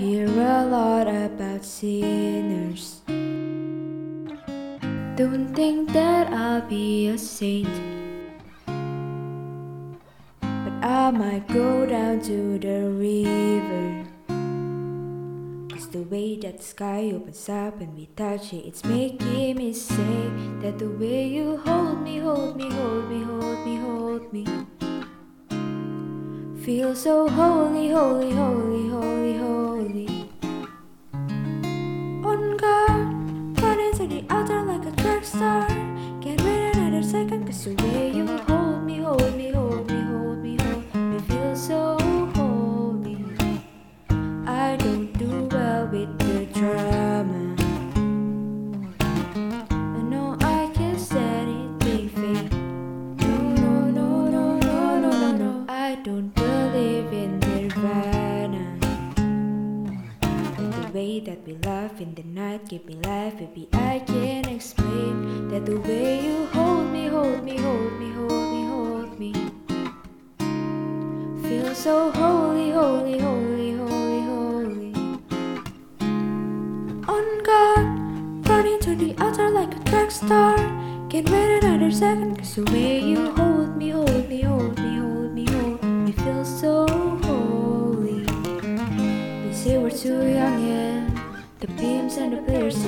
hear a lot about sinners. Don't think that I'll be a saint. But I might go down to the river. Cause the way that the sky opens up and we touch it, it's making me say that the way you hold me, hold me, hold me, hold me, Feel so holy, holy, holy, holy, holy. On God, running to the altar like a track star. Can't wait another second, cause the don't in nirvana. But the way that we laugh in the night give me life, baby. I can't explain that the way you hold me, hold me, hold me, hold me, hold me. Feel so holy, holy, holy, holy, holy. On God, running to the altar like a track star. Can't wait another second, cause the way you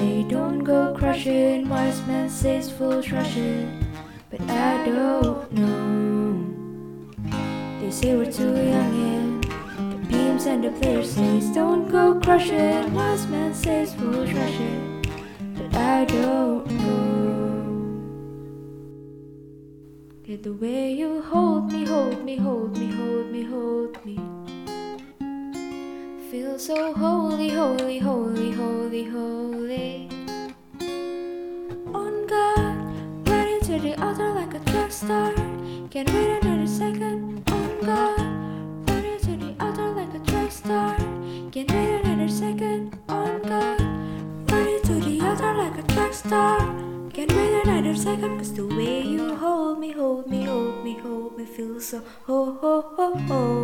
say don't go crushing. Wise man says fools rushing, but I don't know. They say we're too young, yeah. The beams and the players says don't go crushing. Wise man says fools rushing, but I don't know. Get the way you hold me, hold me, hold me, hold me, hold me. Feel so holy, holy, holy, holy, holy. To the altar like a track star. Can't wait another second. On God, running to the altar like a track star. Can't wait another second. On God, running to the altar like a track star. Can't wait another second, cause the way you hold me, hold me, hold me, hold me, feel so ho ho ho holy.